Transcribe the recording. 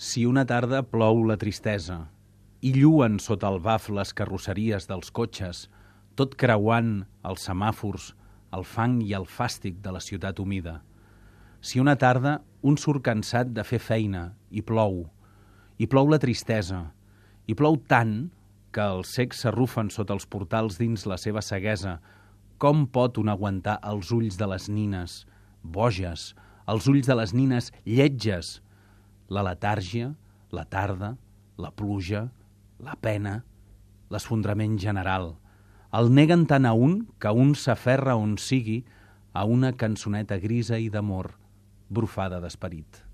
Si una tarda plou la tristesa i lluen sota el baf les carrosseries dels cotxes, tot creuant els semàfors, el fang i el fàstic de la ciutat humida. Si una tarda un surt cansat de fer feina i plou, i plou la tristesa, i plou tant que els cecs s'arrufen sota els portals dins la seva ceguesa, com pot un aguantar els ulls de les nines, boges, els ulls de les nines lletges, la letàrgia, la tarda, la pluja, la pena, l'esfondrament general. El neguen tant a un que un s'aferra on sigui a una cançoneta grisa i d'amor, brufada d'esperit.